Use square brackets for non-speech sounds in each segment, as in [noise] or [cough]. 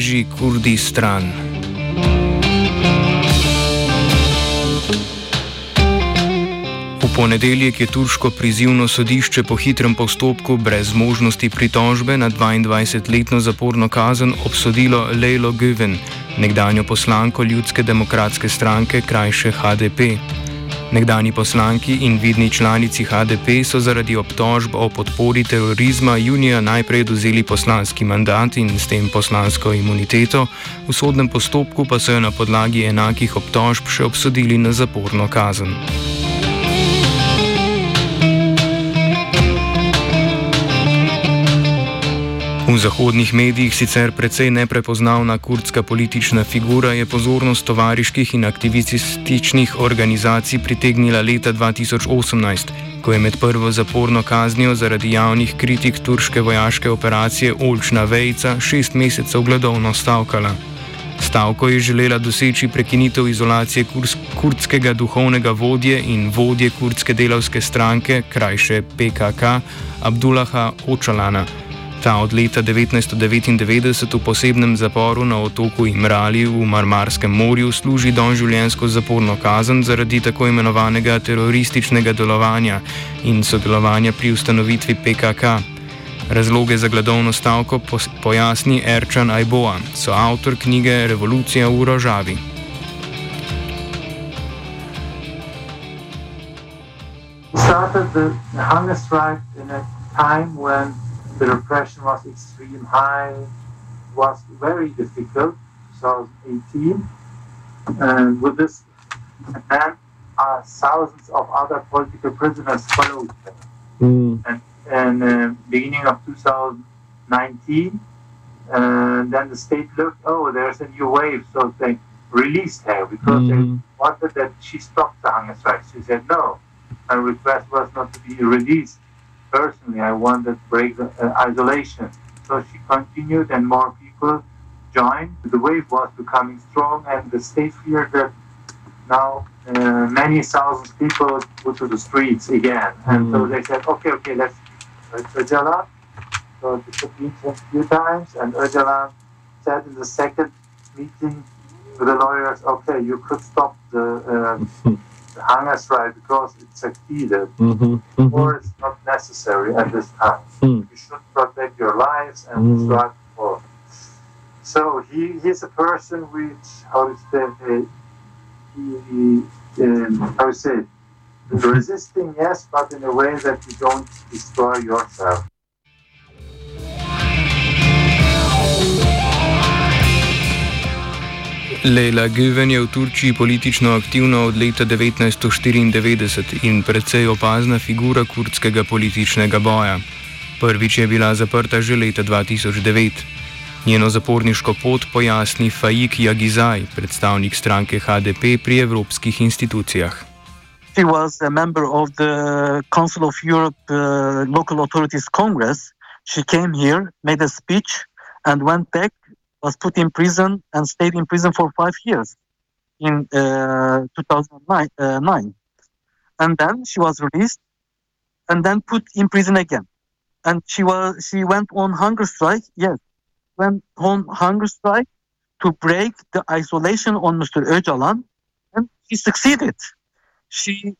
Beži, kurdi stran. V ponedeljek je turško prizivno sodišče po hitrem postopku brez možnosti pritožbe na 22-letno zaporno kazen obsodilo Leilo Güven, nekdanjo poslanko Ljudske demokratske stranke, krajše HDP. Nekdani poslanki in vidni članici HDP so zaradi obtožb o podpori terorizma junija najprej dozeli poslanski mandat in s tem poslansko imuniteto, v sodnem postopku pa so jo na podlagi enakih obtožb še obsodili na zaporno kazen. V zahodnih medijih sicer precej neprepoznavna kurdska politična figura je pozornost tovariških in aktivističnih organizacij pritegnila leta 2018, ko je med prvo zaporno kaznijo zaradi javnih kritik turške vojaške operacije Olčna vejca šest mesecev gladovno stavkala. Stavko je želela doseči prekinitev izolacije kurdskega duhovnega vodje in vodje kurdske delavske stranke, krajše PKK, Abdullaha Očalana. Ta od leta 1999 v posebnem zaporu na otoku Imrali v Marmarskem morju služi donživljensko zaporno kazen zaradi tako imenovanega terorističnega delovanja in sodelovanja pri ustanovitvi PKK. Razloge za gladovno stavko pojasni Erčan Ajboa, so avtor knjige Revolucija v Rožavi. Started the hunger strike in a time when the repression was extreme high, was very difficult, 2018. And with this, and uh, thousands of other political prisoners followed. Mm. And, and uh, beginning of 2019, uh, then the state looked, oh, there's a new wave, so they released her because mm-hmm. they wanted that she stopped the hunger strike. She said no. Her request was not to be released personally, I wanted to break the uh, isolation. So she continued, and more people joined. The wave was becoming strong, and the state feared that now uh, many thousands people go to the streets again. And mm. so they said, okay, okay, let's Öcalan. So they took meeting a few times, and Öcalan said in the second meeting with the lawyers, okay, you could stop the. Uh, [laughs] hunger strike because it succeeded, mm-hmm, mm-hmm. or it's not necessary at this time. Mm. You should protect your lives and mm. strike for. So he, he's a person which, how to say, he, um, how to say, resisting, yes, but in a way that you don't destroy yourself. Leila Güven je v Turčiji politično aktivna od leta 1994 in precej opazna figura kurdskega političnega boja. Prvič je bila zaprta že leta 2009. Njeno zaporniško pot pojasni Fajik Jagizaj, predstavnik stranke HDP pri evropskih institucijah. She was a member of the Council of Europe uh, Local Authorities Congress. She came here, made a speech, and went back was put in prison and stayed in prison for five years in uh, 2009. Uh, and then she was released and then put in prison again. And she was she went on hunger strike. Yes, went on hunger strike to break the isolation on Mr. Öcalan, and she succeeded. She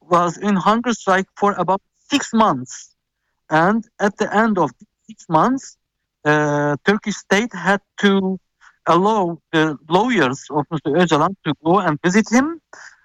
was in hunger strike for about six months. And at the end of six months, Turkish state had to allow the lawyers of Mr. Öcalan to go and visit him,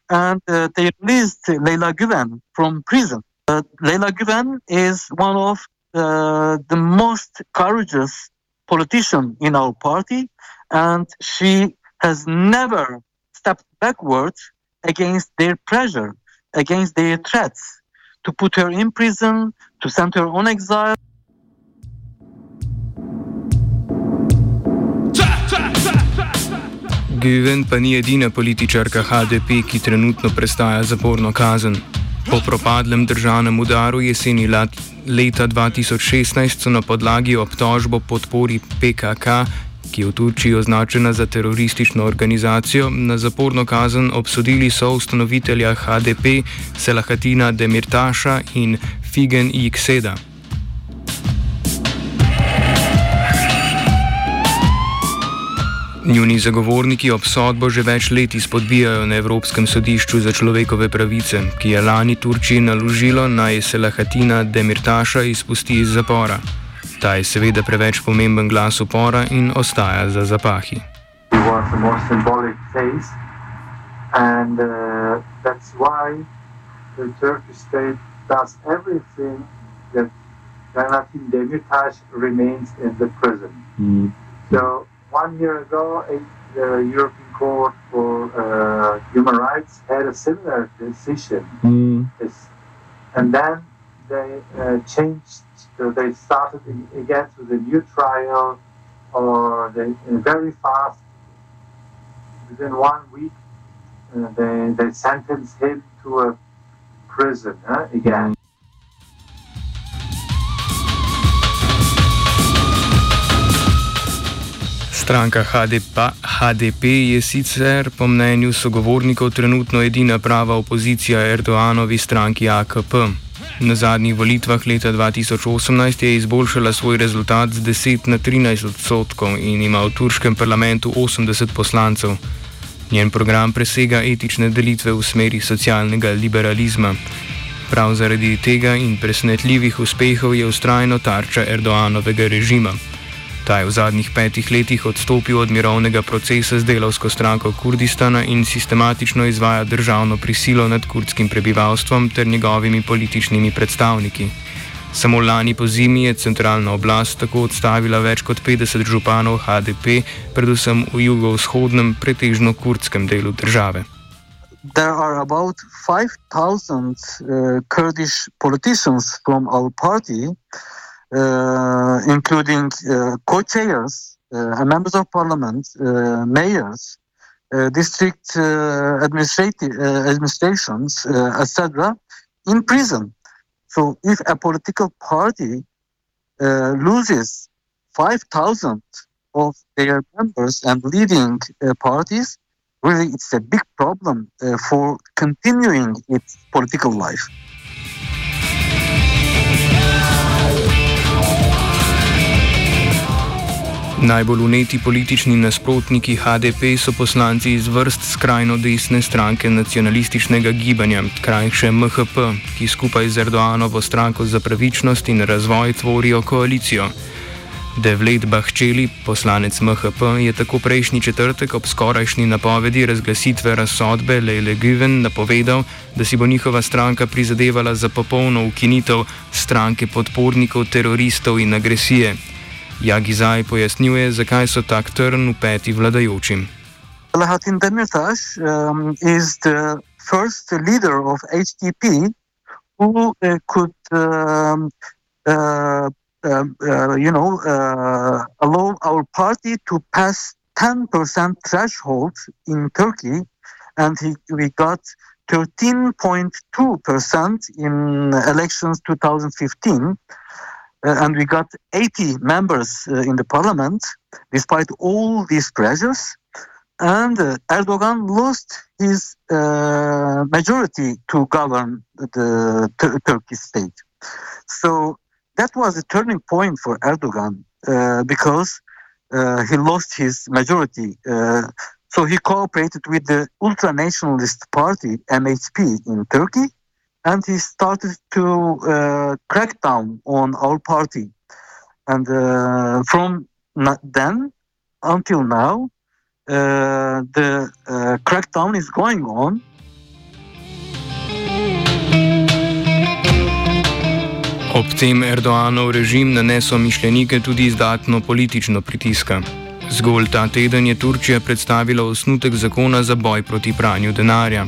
and uh, they released Leyla Güven from prison. Uh, Leyla Güven is one of uh, the most courageous politician in our party, and she has never stepped backwards against their pressure, against their threats to put her in prison, to send her on exile. Güven pa ni edina političarka HDP, ki trenutno prestaja zaporno kazen. Po propadlem državnem udaru jeseni leta 2016 so na podlagi obtožbo podpori PKK, ki je v Turčiji označena za teroristično organizacijo, na zaporno kazen obsodili so ustanovitelja HDP Selahatina Demirtaša in Figen Ikseda. Njuni zagovorniki obsodbo že več let izpodbijajo na Evropskem sodišču za človekove pravice, ki je lani Turčiji naložilo naj se Lahatina Demirtaša izpusti iz zapora. Ta je seveda preveč pomemben glas upora in ostaja za zapahi. And uh, that's why the Turkish state does everything that Selahattin Demirtas remains in the prison. Mm. One year ago, the European Court for uh, Human Rights had a similar decision. Mm. And then they uh, changed, so they started again with a new trial, or they very fast, within one week, uh, they, they sentenced him to a prison uh, again. Stranka HDP, HDP je sicer po mnenju sogovornikov trenutno edina prava opozicija Erdoanovi stranki AKP. Na zadnjih volitvah leta 2018 je izboljšala svoj rezultat z 10 na 13 odstotkov in ima v turškem parlamentu 80 poslancev. Njen program presega etične delitve v smeri socialnega liberalizma. Prav zaradi tega in presenetljivih uspehov je ustrajno tarča Erdoanovega režima. Ta je v zadnjih petih letih odstopil od mirovnega procesa z delovsko stranko Kurdistana in sistematično izvaja državno prisilo nad kurdskim prebivalstvom ter njegovimi političnimi predstavniki. Samo lani po zimi je centralna oblast tako odstavila več kot 50 županov HDP, predvsem v jugovzhodnem, pretežno kurdskem delu države. There are about 5,000 uh, Kurdish politicians from our party. Uh, including uh, co-chairs, uh, members of parliament, mayors, district administrative administrations, etc., in prison. So, if a political party loses 5,000 of their members and leading uh, parties, really it's a big problem uh, for continuing its political life. Najbolj uneti politični nasprotniki HDP so poslanci iz vrst skrajno desne stranke nacionalističnega gibanja, krajše MHP, ki skupaj z Erdoanovo stranko za pravičnost in razvoj tvorijo koalicijo. Devlet Bahčeli, poslanec MHP, je tako prejšnji četrtek ob skorajšnji napovedi razglasitve razsodbe Leile Güven napovedal, da si bo njihova stranka prizadevala za popolno ukinitev stranke podpornikov teroristov in agresije. Jagizaj pojasnjuje, zakaj so tak trn v peti vladajočim. Lahatin Demirtas um, is the first leader of HDP who uh, could, um, uh, uh, uh, you know, uh, allow our party to pass 10% threshold in Turkey, and he, we got 13.2% in elections 2015. Uh, and we got 80 members uh, in the parliament despite all these pressures. And uh, Erdogan lost his uh, majority to govern the Tur- Turkish state. So that was a turning point for Erdogan uh, because uh, he lost his majority. so he cooperated with the ultra nationalist party, MHP, in Turkey and he started to uh, crack down on our party. And uh, from then until now, uh, the uh, crackdown is going on. Ob tem Erdoanov režim na nesomišljenike tudi izdatno politično pritiska. Zgolj ta teden je Turčija predstavila osnutek zakona za boj proti pranju denarja.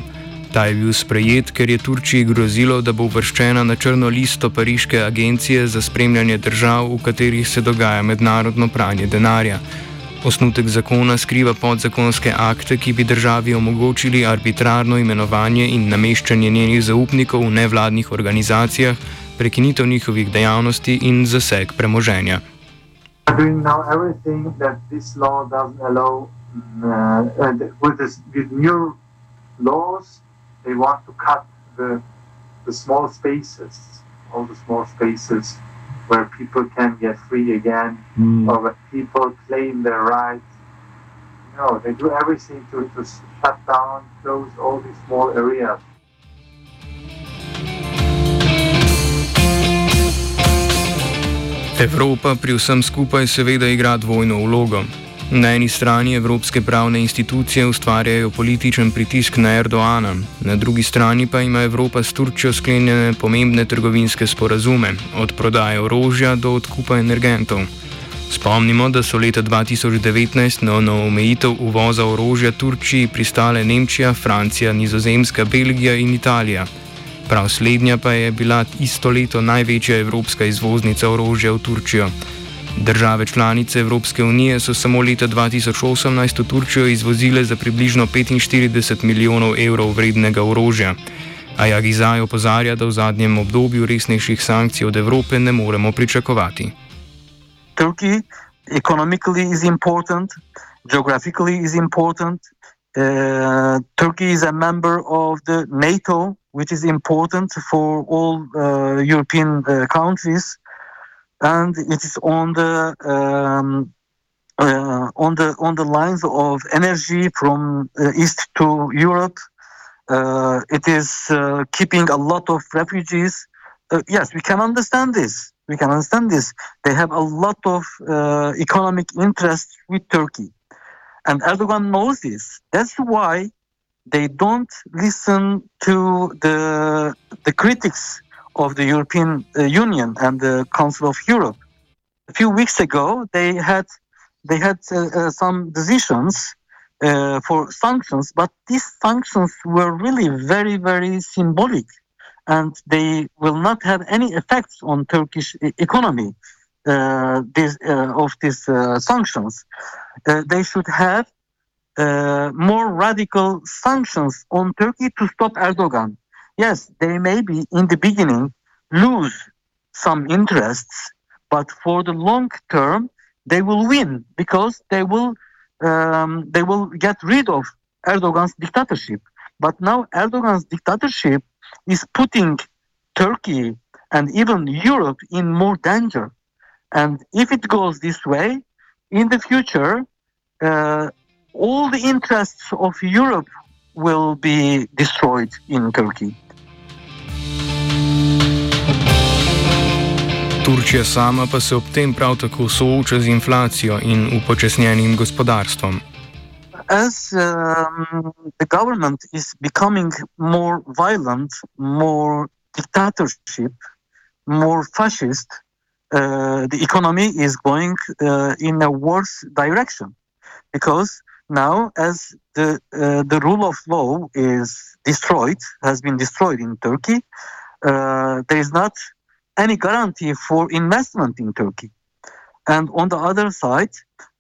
Ta je bil sprejet, ker je Turčiji grozilo, da bo uvrščena na črno listo Pariške agencije za spremljanje držav, v katerih se dogaja mednarodno pranje denarja. Osnutek zakona skriva podzakonske akte, ki bi državi omogočili arbitrarno imenovanje in nameščanje njenih zaupnikov v nevladnih organizacijah, prekinitev njihovih dejavnosti in zaseg premoženja. doing now everything that this law doesn't allow. Uh, with, this, with new laws, they want to cut the, the small spaces, all the small spaces where people can get free again, mm. or where people claim their rights. No, they do everything to, to shut down, close all these small areas. Evropa pri vsem skupaj seveda igra dvojno vlogo. Na eni strani evropske pravne institucije ustvarjajo političen pritisk na Erdoana, na drugi strani pa ima Evropa s Turčjo sklenjene pomembne trgovinske sporazume, od prodaje orožja do odkupa energentov. Spomnimo, da so leta 2019 na, na omejitev uvoza orožja Turčiji pristale Nemčija, Francija, Nizozemska, Belgija in Italija. Prav slednja pa je bila isto leto največja evropska izvoznica orožja v Turčijo. Države članice Evropske unije so samo leta 2018 v Turčijo izvozile za približno 45 milijonov evrov vrednega orožja. A Jagizaj opozarja, da v zadnjem obdobju resnejših sankcij od Evrope ne moremo pričakovati. Turkey economically is important, geographically is important. Uh, Turkey is a member of the NATO which is important for all uh, European uh, countries, and it is on the um, uh, on the on the lines of energy from uh, east to Europe. Uh, it is uh, keeping a lot of refugees. yes, we can understand this. We can understand this. They have a lot of economic interest with Turkey, and Erdogan knows this. That's why they don't listen to the the critics of the European uh, Union and the Council of Europe. A few weeks ago, they had they had uh, uh, some decisions for sanctions, but these sanctions were really very very symbolic, and they will not have any effects on Turkish economy. This, of these sanctions, they should have uh, more radical sanctions on Turkey to stop Erdogan. Yes, they may be in the beginning lose some interests, but for the long term they will win because they will um, they will get rid of Erdogan's dictatorship. But now Erdogan's dictatorship is putting Turkey and even Europe in more danger. And if it goes this way, in the future, uh, all the interests of Europe will be destroyed in Turkey. Turčija sama pa se ob tem prav tako sooča z inflacijo in upočasnjenim gospodarstvom. As um, the government is becoming more violent, more dictatorship, more fascist, uh, the economy is going uh, in a worse direction because now as the uh, the rule of law is destroyed has been destroyed in turkey uh, there is not any guarantee for investment in turkey and on the other side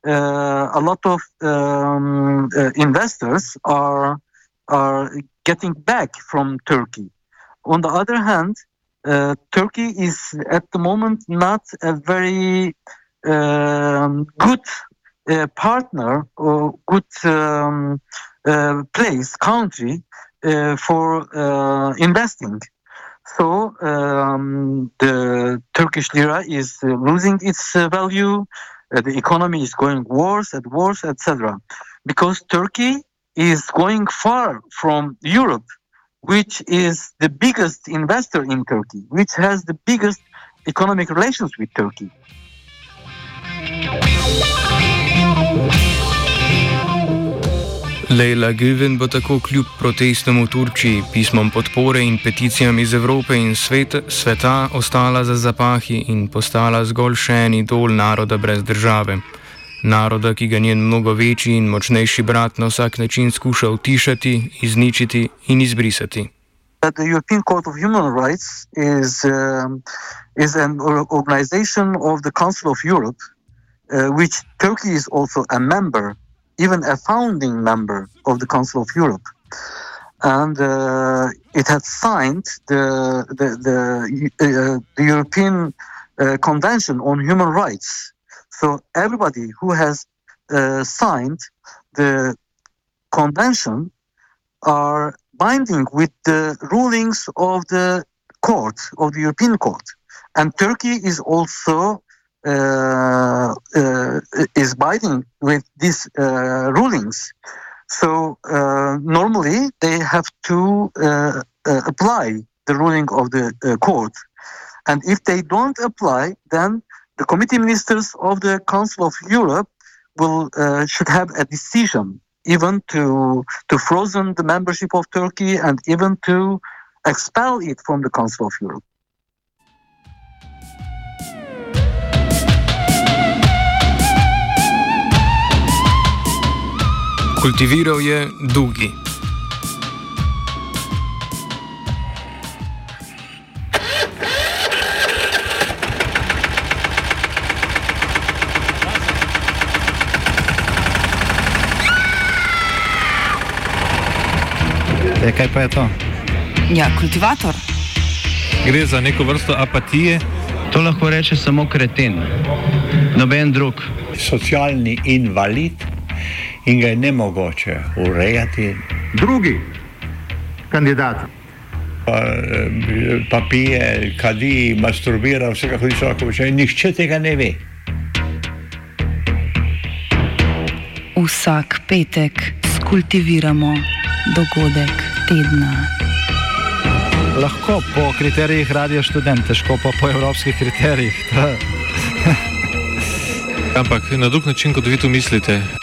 uh, a lot of um, uh, investors are are getting back from turkey on the other hand uh, turkey is at the moment not a very um, good uh, partner or good um, uh, place, country uh, for investing. So um, the Turkish lira is uh, losing its uh, value. Uh, the economy is going worse and worse, etc. Because Turkey is going far from Europe. which is the biggest investor in Turkey, which has the biggest economic relations with Turkey. Leila Gülven bo tako kljub protestom v Turčiji, pismom podpore in peticijam iz Evrope in sveta, sveta ostala za zapahi in postala zgolj še en idol naroda brez države. Naroda, ki ga njen mnogo večji in močnejši brat na vsak način skuša utišati, izničiti in izbrisati. that the European Court of Human Rights is um, is an or- organization of the Council of Europe, uh, which Turkey is also a member, even a founding member of the Council of Europe, and uh, it has signed the the the, uh, the European uh, Convention on Human Rights. So everybody who has uh, signed the convention are binding with the rulings of the court of the European Court, and Turkey is also is binding with these uh, rulings. So uh, normally they have to uh, uh, apply the ruling of the uh, court, and if they don't apply, then the committee ministers of the Council of Europe will uh, should have a decision even to to frozen the membership of Turkey and even to expel it from the Council of Europe. Kultiviral je Dugi. E, kaj pa je to? Ja, kultivator. Gre za neko vrsto apatije. To lahko reče samo kreten, noben drug. Socialni invalid in ga je ne mogoče urejati. Drugi kandidat. Pa, eh, pa pije, kadi, masturbira, vse kako ti človek počne. Nihče tega ne ve. Vsak petek skultiviramo dogodek tedna. Lahko po kriterijih radio študent, težko pa po evropskih kriterijih. [laughs] Ampak na drug način, kot vi to mislite.